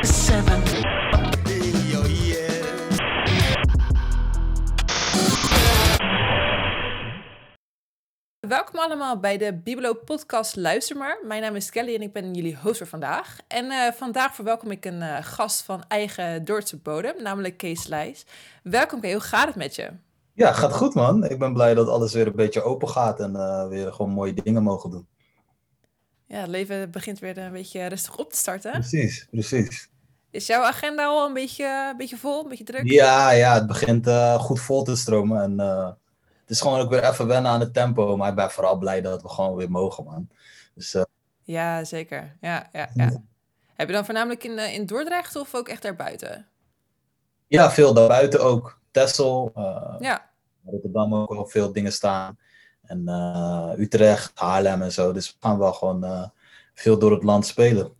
Seven. Welkom allemaal bij de Bibelo Podcast Luister maar. Mijn naam is Kelly en ik ben jullie host voor vandaag. En eh, vandaag verwelkom ik een eh, gast van eigen Dordtse bodem, namelijk Kees Lijs. Welkom Kees, hoe gaat het met je? Ja, gaat goed man. Ik ben blij dat alles weer een beetje open gaat en uh, weer gewoon mooie dingen mogen doen. Ja, het leven begint weer een beetje rustig op te starten. Precies, precies. Is jouw agenda al een beetje, een beetje vol, een beetje druk? Ja, ja het begint uh, goed vol te stromen. En uh, het is gewoon ook weer even wennen aan het tempo. Maar ik ben vooral blij dat we gewoon weer mogen, man. Dus, uh... Ja, zeker. Ja, ja, ja. Heb je dan voornamelijk in, in Dordrecht of ook echt daarbuiten? Ja, veel daarbuiten ook. Texel, ja. Rotterdam ook wel veel dingen staan. En Utrecht, Haarlem en zo. Dus we gaan wel gewoon veel door het land spelen.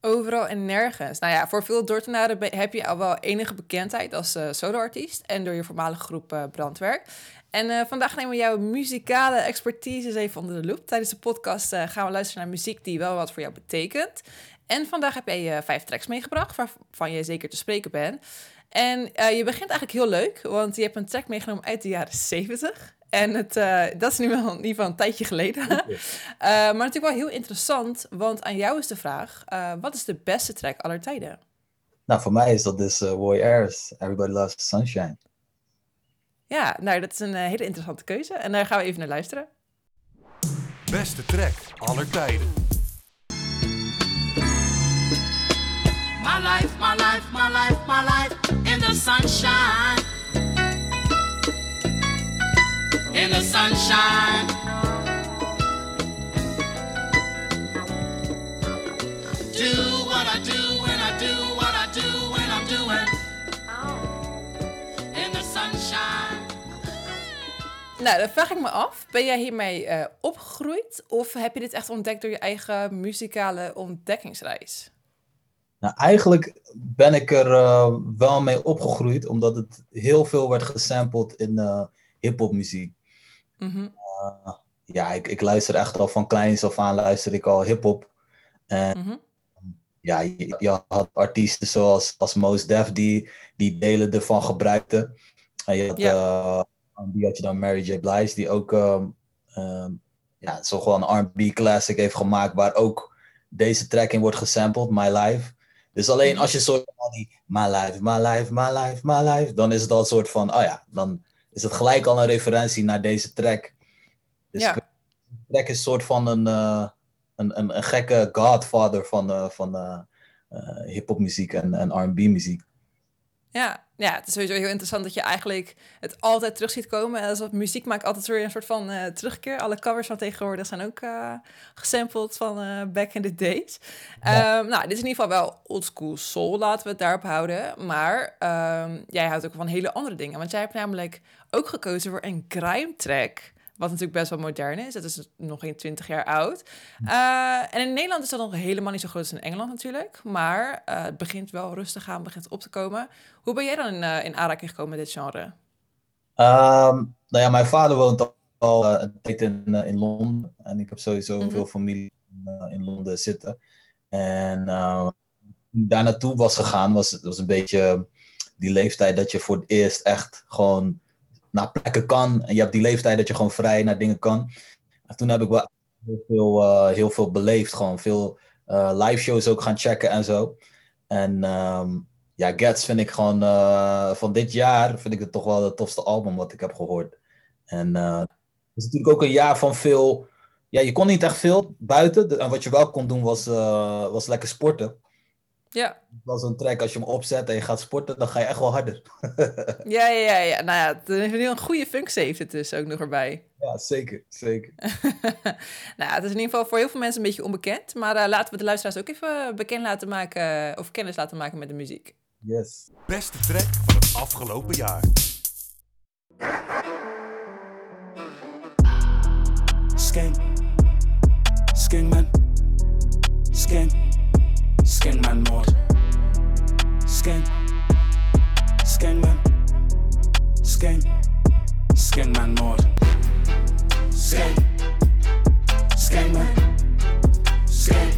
Overal en nergens. Nou ja, voor veel Dordtenaren heb je al wel enige bekendheid als uh, soloartiest en door je voormalige groep Brandwerk. En vandaag nemen we jouw muzikale expertise eens even onder de loep. Tijdens de podcast gaan we luisteren naar muziek die wel wat voor jou betekent. En vandaag heb jij vijf tracks meegebracht, waarvan je zeker te spreken bent. En je begint eigenlijk heel leuk, want je hebt een track meegenomen uit de jaren 70. En het, uh, dat is nu wel in ieder geval een tijdje geleden. uh, maar natuurlijk wel heel interessant, want aan jou is de vraag: uh, wat is de beste track aller tijden? Nou, voor mij is dat dus Roy Ayers, Everybody Loves Sunshine. Ja, nou, dat is een hele interessante keuze. En daar gaan we even naar luisteren. Beste track aller tijden. My life, my life, my life, my life in the sunshine. In the sunshine. Do what I do when I do what I do when I'm doing. In the sunshine. Nou, dan vraag ik me af, ben jij hiermee uh, opgegroeid of heb je dit echt ontdekt door je eigen muzikale ontdekkingsreis? Nou, eigenlijk ben ik er uh, wel mee opgegroeid, omdat het heel veel werd gesampled in uh, hip-hop muziek. Mm -hmm. uh, ja, ik, ik luister echt al van kleins af aan luister ik al hip-hop. En mm -hmm. ja, je, je, had artiesten zoals als Mos Def die, die delen ervan gebruikten. En je had, uh, die had je dan Mary J. Blige, die ook um, um, ja, zo gewoon een R&B classic heeft gemaakt, waar ook deze track in wordt gesampled, My Life. Dus alleen als je soort van die My Life, My Life, My Life, My Life, dan is het al een soort van, oh ja, dan is het gelijk al een referentie naar deze track. Dus ja. de track is een soort van een, uh, een, een, een, gekke godfather van, uh, van uh, hip-hop muziek en, en RB muziek. Ja, ja, het is sowieso heel interessant dat je eigenlijk het altijd terug ziet komen. En muziek maakt altijd weer een soort van uh, terugkeer. Alle covers van tegenwoordig zijn ook uh, gesampled van uh, back in the days. Ja. Um, nou, dit is in ieder geval wel oldschool soul, laten we het daarop houden. Maar um, jij houdt ook van hele andere dingen. Want jij hebt namelijk ook gekozen voor een grime track. Wat natuurlijk best wel modern is. Dat is nog geen 20 jaar oud. Uh, en in Nederland is dat nog helemaal niet zo groot als in Engeland natuurlijk. Maar uh, het begint wel rustig aan, begint op te komen. Hoe ben jij dan in, uh, in aanraking gekomen met dit genre? Um, nou ja, mijn vader woont al, een tijd in, in Londen. En ik heb sowieso mm -hmm. veel familie in, in, Londen zitten. En daar naartoe was gegaan, was, was een beetje die leeftijd dat je voor het eerst echt gewoon naar plekken kan. En je hebt die leeftijd dat je gewoon vrij naar dingen kan. En toen heb ik wel heel veel, uh, heel veel beleefd. Gewoon veel uh, live shows ook gaan checken en zo. En um, ja, Gets vind ik gewoon uh, van dit jaar vind ik het toch wel het tofste album wat ik heb gehoord. En het is natuurlijk ook een jaar van veel. Ja, je kon niet echt veel buiten. En wat je wel kon doen was, was lekker sporten. Ja. Wel zo'n track, als je hem opzet en je gaat sporten, dan ga je echt wel harder. ja, ja, ja, ja. Nou ja, een goede functie heeft het dus ook nog erbij. Ja, zeker, zeker. nou, het is in ieder geval voor heel veel mensen een beetje onbekend. Maar uh, laten we de luisteraars ook even bekend laten maken, of kennis laten maken met de muziek. Yes. Beste track van het afgelopen jaar. Skank. Skankman. Skank. Skankman moord. Skank. Skankman. Skank. Skankman moord. Skank. Skankman. Skank.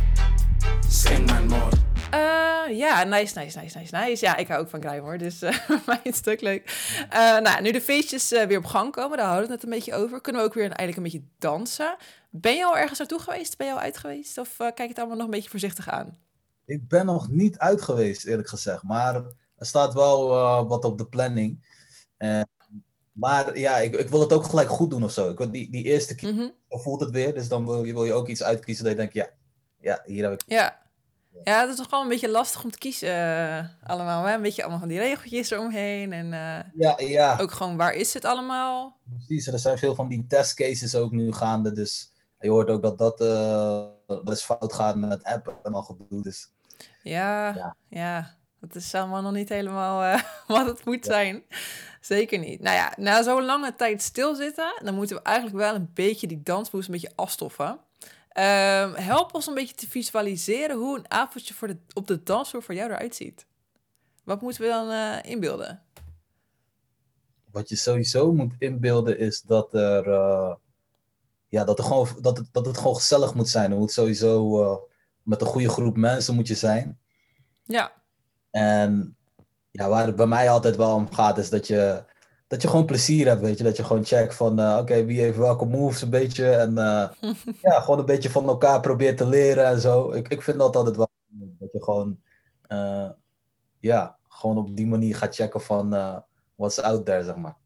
Skankman moord. Uh, ja, nice, nice, nice, nice, nice. Ja, ik hou ook van grime hoor, dus voor mij het stuk leuk. Uh, nou, nu de feestjes weer op gang komen, daar hadden we het net een beetje over. Kunnen we ook weer eigenlijk een beetje dansen. Ben je al ergens naartoe geweest? Ben je al uit geweest? Of kijk je het allemaal nog een beetje voorzichtig aan? Ik ben nog niet uit geweest, eerlijk gezegd. Maar er staat wel wat op de planning. maar ja, ik, ik, wil het ook gelijk goed doen of zo. Ik, die, die eerste keer mm -hmm. voelt het weer, dus dan wil je, wil je ook iets uitkiezen dat je denkt, ja, ja, hier heb ik... Ja. Ja, het is toch gewoon een beetje lastig om te kiezen uh, allemaal. Hè? Een beetje allemaal van die regeltjes eromheen. En ja, ja. ook gewoon, waar is het allemaal? Precies, er zijn veel van die testcases ook nu gaande. Dus je hoort ook dat dat best fout gaat met app en al gedoe. Dus, ja, ja, ja. Dat is allemaal nog niet helemaal wat het moet zijn. Zeker niet. Nou ja, na zo'n lange tijd stilzitten... dan moeten we eigenlijk wel een beetje die dansmoes een beetje afstoffen... Um, help ons een beetje te visualiseren hoe een avondje voor de, op de dansvloer voor jou eruit ziet. Wat moeten we dan uh, inbeelden? Wat je sowieso moet inbeelden is dat er, uh, ja, dat, er gewoon, dat, het, dat het gewoon gezellig moet zijn. Er moet sowieso met een goede groep mensen moet je zijn. Ja. En ja, waar het bij mij altijd wel om gaat is dat je dat je gewoon plezier hebt, weet je. Dat je gewoon checkt van, uh, oké, wie heeft welke moves een beetje. En uh, ja, gewoon een beetje van elkaar probeert te leren en zo. Ik, ik vind dat altijd wel, dat je gewoon, uh, ja, gewoon op die manier gaat checken van what's out there, zeg maar.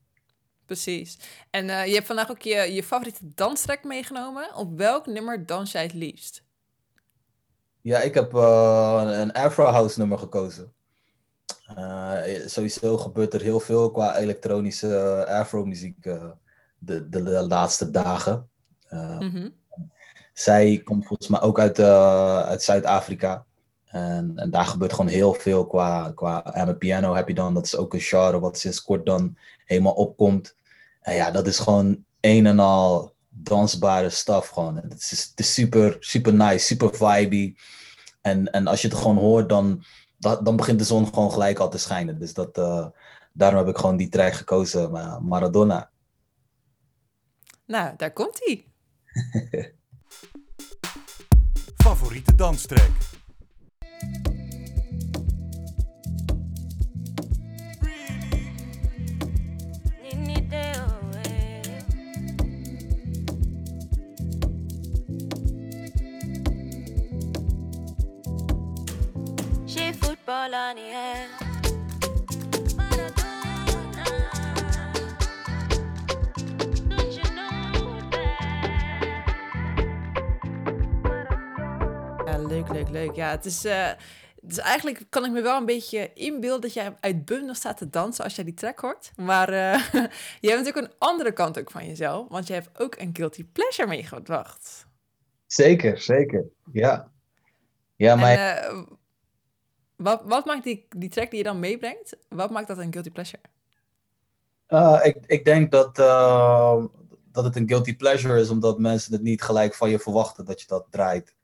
Precies. En je hebt vandaag ook je, je favoriete danstrek meegenomen. Op welk nummer dans jij het liefst? Ja, ik heb een Afro House nummer gekozen. Uh, sowieso gebeurt er heel veel qua elektronische afro-muziek uh, de, de, de, laatste dagen. Mm -hmm. Zij komt volgens mij ook uit, uit Zuid-Afrika. En, en, daar gebeurt gewoon heel veel qua, qua piano heb je dan. Dat is ook een genre wat sinds kort dan helemaal opkomt. En ja, dat is gewoon een en al dansbare stuff gewoon. Het is, het is super, super nice, super vibey. En, en als je het gewoon hoort, dan dan begint de zon gewoon gelijk al te schijnen. Dus dat, uh, daarom heb ik gewoon die track gekozen, Maradona. Nou, daar komt hij. Favoriete danstrack? Ja, leuk, leuk, leuk. Ja, het is, uh, dus eigenlijk kan ik me wel een beetje inbeelden dat jij uitbundig staat te dansen als jij die track hoort. Maar uh, je hebt natuurlijk een andere kant ook van jezelf, want je hebt ook een guilty pleasure meegebracht. Zeker, zeker. Ja. Ja, maar. En, uh, wat, wat maakt die, die track die je dan meebrengt, wat maakt dat een guilty pleasure? Uh, ik, ik denk dat, uh, dat het een guilty pleasure is omdat mensen het niet gelijk van je verwachten dat je dat draait.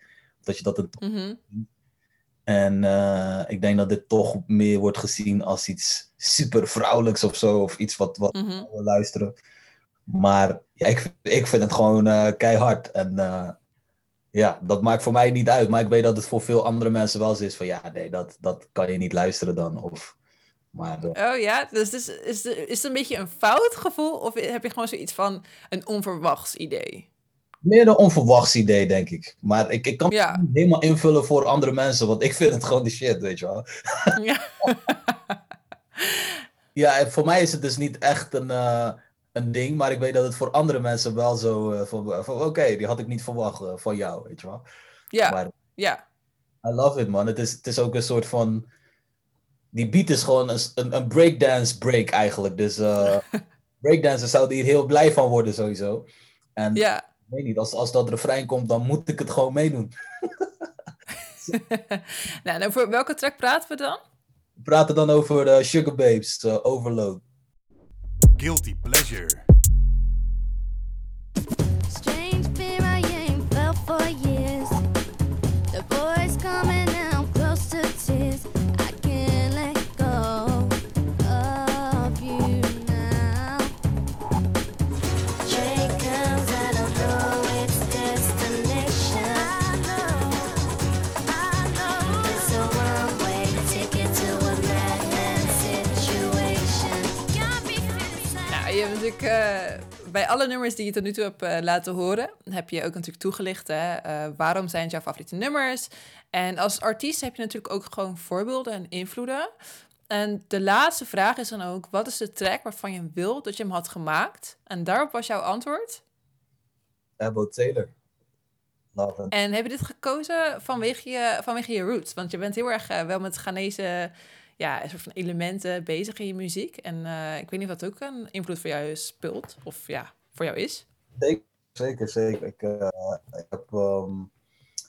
Dat je dat een mm -hmm. En uh, ik denk dat dit toch meer wordt gezien als iets super vrouwelijks of zo. Of iets wat, wat mm -hmm. we luisteren. Maar ja, ik, ik vind het gewoon keihard. En ja, dat maakt voor mij niet uit. Maar ik weet dat het voor veel andere mensen wel zo is van ja, nee, dat, dat kan je niet luisteren dan. Of, maar, uh... Oh ja, dus, dus is, is, is het een beetje een fout gevoel? Of heb je gewoon zoiets van een onverwachts idee? Meer een onverwachts idee, denk ik. Maar ik, ik kan ja. het helemaal invullen voor andere mensen, want ik vind het gewoon de shit, weet je wel. Ja. ja, en voor mij is het dus niet echt een. Uh, een ding, maar ik weet dat het voor andere mensen wel zo uh, van, van oké, die had ik niet verwacht uh, van jou, weet je wel. Ja, maar, ja. I love it, man. Het is, het is ook een soort van, die beat is gewoon een, een, een breakdance break eigenlijk. Dus uh, breakdancers zouden hier heel blij van worden sowieso. En ja. ik weet niet, als, als dat refrein komt, dan moet ik het gewoon meedoen. nou, en over welke track praten we dan? We praten dan over Sugar Babes, Overload. Guilty Pleasure. Strange fear I ain't felt for years. The boys coming natuurlijk eh, bij alle nummers die je tot nu toe hebt eh, laten horen, heb je ook natuurlijk toegelicht. Hè? eh, waarom zijn het jouw favoriete nummers? En als artiest heb je natuurlijk ook gewoon voorbeelden en invloeden. En de laatste vraag is dan ook: wat is de track waarvan je wilt dat je hem had gemaakt? En daarop was jouw antwoord. Abbo Taylor. Love En heb je dit gekozen vanwege je, vanwege je roots? Want je bent heel erg wel met Ghanese ja, een soort van elementen bezig in je muziek. En eh, ik weet niet of dat ook een invloed voor jou speelt. Of ja, voor jou is. Zeker, zeker, zeker. Ik, eh, ik heb, ehm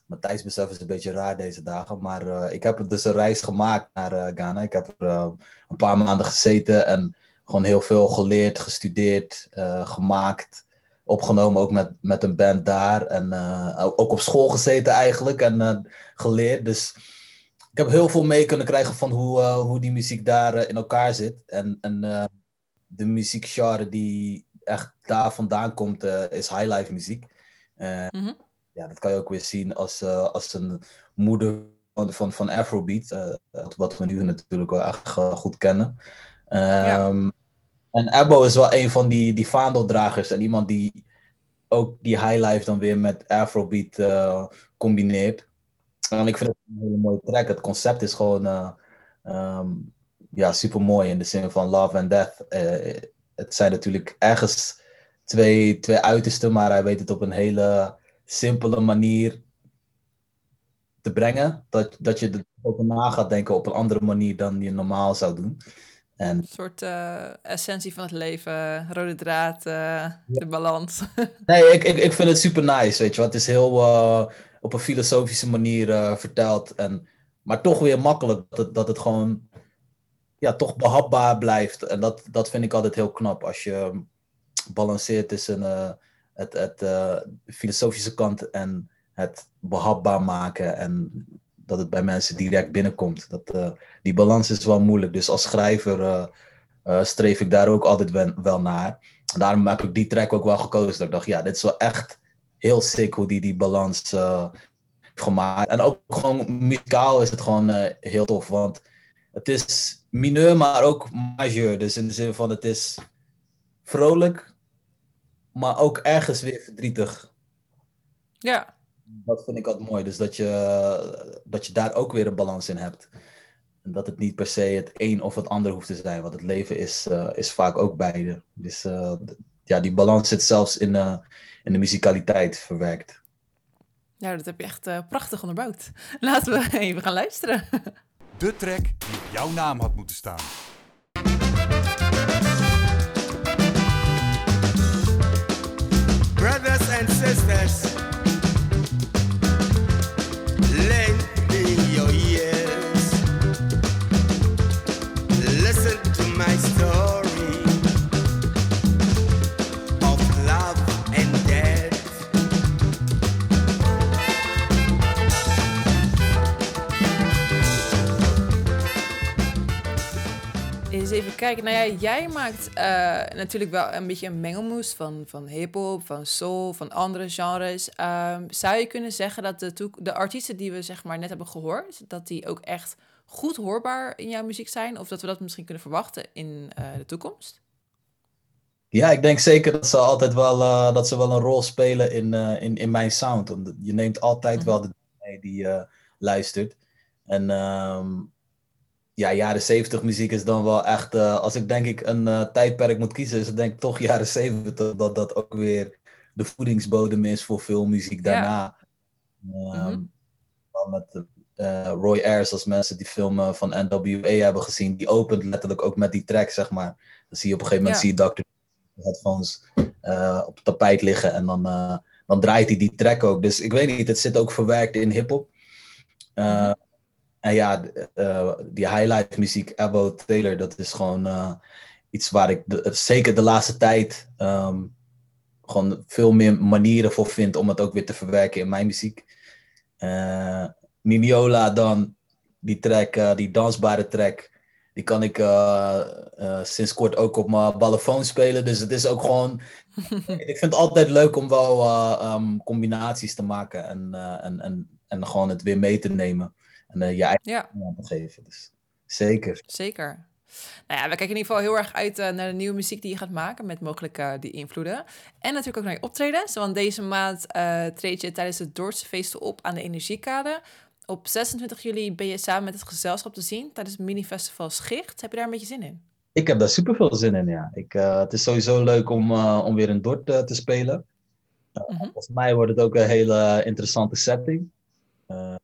mijn tijdsbesef is een beetje raar deze dagen, maar eh, ik heb dus een reis gemaakt naar Ghana. Ik heb er eh, een paar maanden gezeten en gewoon heel veel geleerd, gestudeerd, gemaakt, opgenomen ook met, met een band daar. En ook op school gezeten eigenlijk en geleerd. Dus ik heb heel veel mee kunnen krijgen van hoe, eh, hoe die muziek daar eh, in elkaar zit. En, en eh, de muziekgenre die echt daar vandaan komt, is highlife muziek. Mhm. ja, dat kan je ook weer zien als, als een moeder van, van, van Afrobeat. wat we nu natuurlijk wel echt goed kennen. Ehm, En Abbo is wel een van die, die vaandeldragers. En iemand die ook die highlife dan weer met Afrobeat combineert. En ik vind het een hele mooie track. Het concept is gewoon eh, ehm, ja, super mooi in de zin van love and death. Eh, het zijn natuurlijk ergens twee, twee uitersten, maar hij weet het op een hele simpele manier te brengen. Dat, dat je er over na gaat denken op een andere manier dan je normaal zou doen. En Een soort eh, essentie van het leven, rode draad, de balans. Nee, ik, ik, ik vind het super nice, weet je wat. Het is heel op een filosofische manier eh, verteld. En, maar toch weer makkelijk, dat het, dat het gewoon ja, toch behapbaar blijft. En dat, dat vind ik altijd heel knap. Als je balanceert tussen eh, het, het eh, filosofische kant en het behapbaar maken. En dat het bij mensen direct binnenkomt. Dat, die balans is wel moeilijk. Dus als schrijver streef ik daar ook altijd wel, wel naar. Daarom heb ik die track ook wel gekozen. Dat ik dacht, ja, dit is wel echt heel sick hoe die die balans eh, heeft gemaakt. En ook gewoon muzikaal is het gewoon eh, heel tof. Want het is mineur, maar ook majeur. Dus in de zin van het is vrolijk, maar ook ergens weer verdrietig. ja, Dat vind ik altijd mooi. Dus dat je, dat je daar ook weer een balans in hebt. En dat het niet per se het een of het ander hoeft te zijn. Want het leven is, eh, is vaak ook beide. Dus eh, ja, die balans zit zelfs in, eh, in de muzikaliteit verwerkt. ja, dat heb je echt eh, prachtig onderbouwd. Laten we even gaan luisteren. De track die op jouw naam had moeten staan. Eens even kijken. Nou ja, jij maakt eh, natuurlijk wel een beetje een mengelmoes van, van hip-hop, van soul, van andere genres. Ehm, zou je kunnen zeggen dat de, de artiesten die we zeg maar net hebben gehoord, dat die ook echt goed hoorbaar in jouw muziek zijn? Of dat we dat misschien kunnen verwachten in eh, de toekomst? Ja, ik denk zeker dat ze altijd wel, eh, dat ze wel een rol spelen in, in, in mijn sound. Want je neemt altijd wel de mee die je luistert. En ehm, ja, jaren zeventig muziek is dan wel echt, eh, als ik denk ik een eh, tijdperk moet kiezen, is het denk ik toch jaren zeventig dat dat ook weer de voedingsbodem is voor veel muziek daarna. Ehm, Mhm. wel met eh, Roy Ayers, als mensen die film eh, van NWA hebben gezien, die opent letterlijk ook met die track, zeg maar. Dan zie je op een gegeven moment Ja. zie je Dr. headphones op het tapijt liggen en dan, dan draait hij die track ook. Dus ik weet niet, het zit ook verwerkt in hip-hop. En ja, eh, die highlight muziek, Abbo Taylor, dat is gewoon eh, iets waar ik de- zeker de laatste tijd ehm, gewoon veel meer manieren voor vind om het ook weer te verwerken in mijn muziek. Niniola dan, die track, die dansbare track, die kan ik sinds kort ook op mijn ballenfoon spelen. Dus het is ook gewoon, ik vind het altijd leuk om wel eh, ehm, combinaties te maken en, en, en, en gewoon het weer mee te nemen. En eh, je eigen Ja, aan te geven. Dus zeker. zeker. Nou ja, we kijken in ieder geval heel erg uit eh, naar de nieuwe muziek die je gaat maken met mogelijk eh, die invloeden. En natuurlijk ook naar je optredens, want deze maand treed je tijdens het Dordtse feesten op aan de Energiekade. Op 26 juli ben je samen met het gezelschap te zien tijdens het mini-festival Schicht. Heb je daar een beetje zin in? Ik heb daar super veel zin in, ja. Ik, het is sowieso leuk om, om weer in Dort te spelen. Mhm. Volgens mij wordt het ook een hele interessante setting.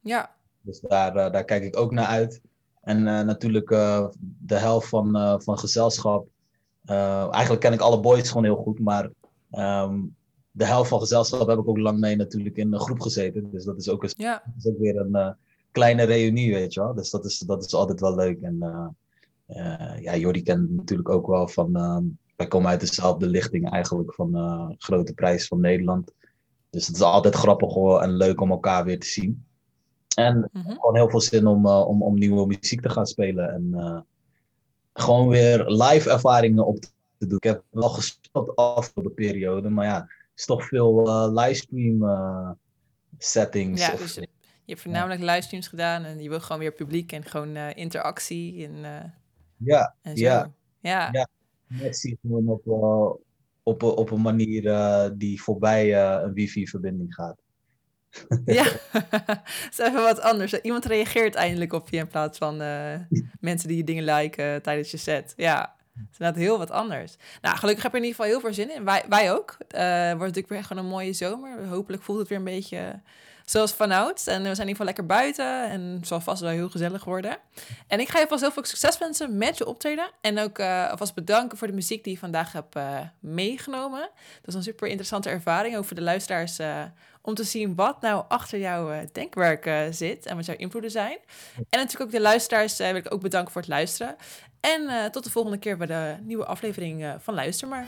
Ja, Dus daar, eh, daar kijk ik ook naar uit. En eh, natuurlijk eh, de helft van, van gezelschap. Eigenlijk ken ik alle boys gewoon heel goed, maar ehm, de helft van gezelschap heb ik ook lang mee natuurlijk in een groep gezeten. Dus dat is ook, een, ja. dat is ook weer een kleine reunie, weet je wel. Dus dat is, dat is altijd wel leuk. En ja, Jordi kent natuurlijk ook wel van... ehm, wij komen uit dezelfde lichting eigenlijk van Grote Prijs van Nederland. Dus het is altijd grappig hoor, en leuk om elkaar weer te zien. En Mhm. gewoon heel veel zin om, eh, om, om nieuwe muziek te gaan spelen. En eh, gewoon weer live ervaringen op te doen. Ik heb wel gespeeld afgelopen periode, maar ja, het is toch veel eh, livestream settings. Ja, of- dus je hebt voornamelijk livestreams gedaan en je wil gewoon weer publiek en gewoon interactie en, ja, en zo. Ja. ja. Ja. net zie gewoon op, op, een- op een manier die voorbij een wifi-verbinding gaat. Ja, het is even wat anders. Iemand reageert eindelijk op je in plaats van eh, mensen die je dingen liken tijdens je set. Ja, het is inderdaad heel wat anders. Nou, gelukkig heb je in ieder geval heel veel zin in. Wij, wij ook. Eh wordt natuurlijk weer gewoon een mooie zomer. Hopelijk voelt het weer een beetje zoals vanouds. En we zijn in ieder geval lekker buiten en het zal vast wel heel gezellig worden. En ik ga je vast heel veel succes wensen met je optreden. En ook eh alvast bedanken voor de muziek die je vandaag hebt eh, meegenomen. Dat is een super interessante ervaring, ook voor de luisteraars... eh, om te zien wat nou achter jouw denkwerk zit en wat jouw invloeden zijn. En natuurlijk ook de luisteraars wil ik ook bedanken voor het luisteren. En tot de volgende keer bij de nieuwe aflevering van Luister maar.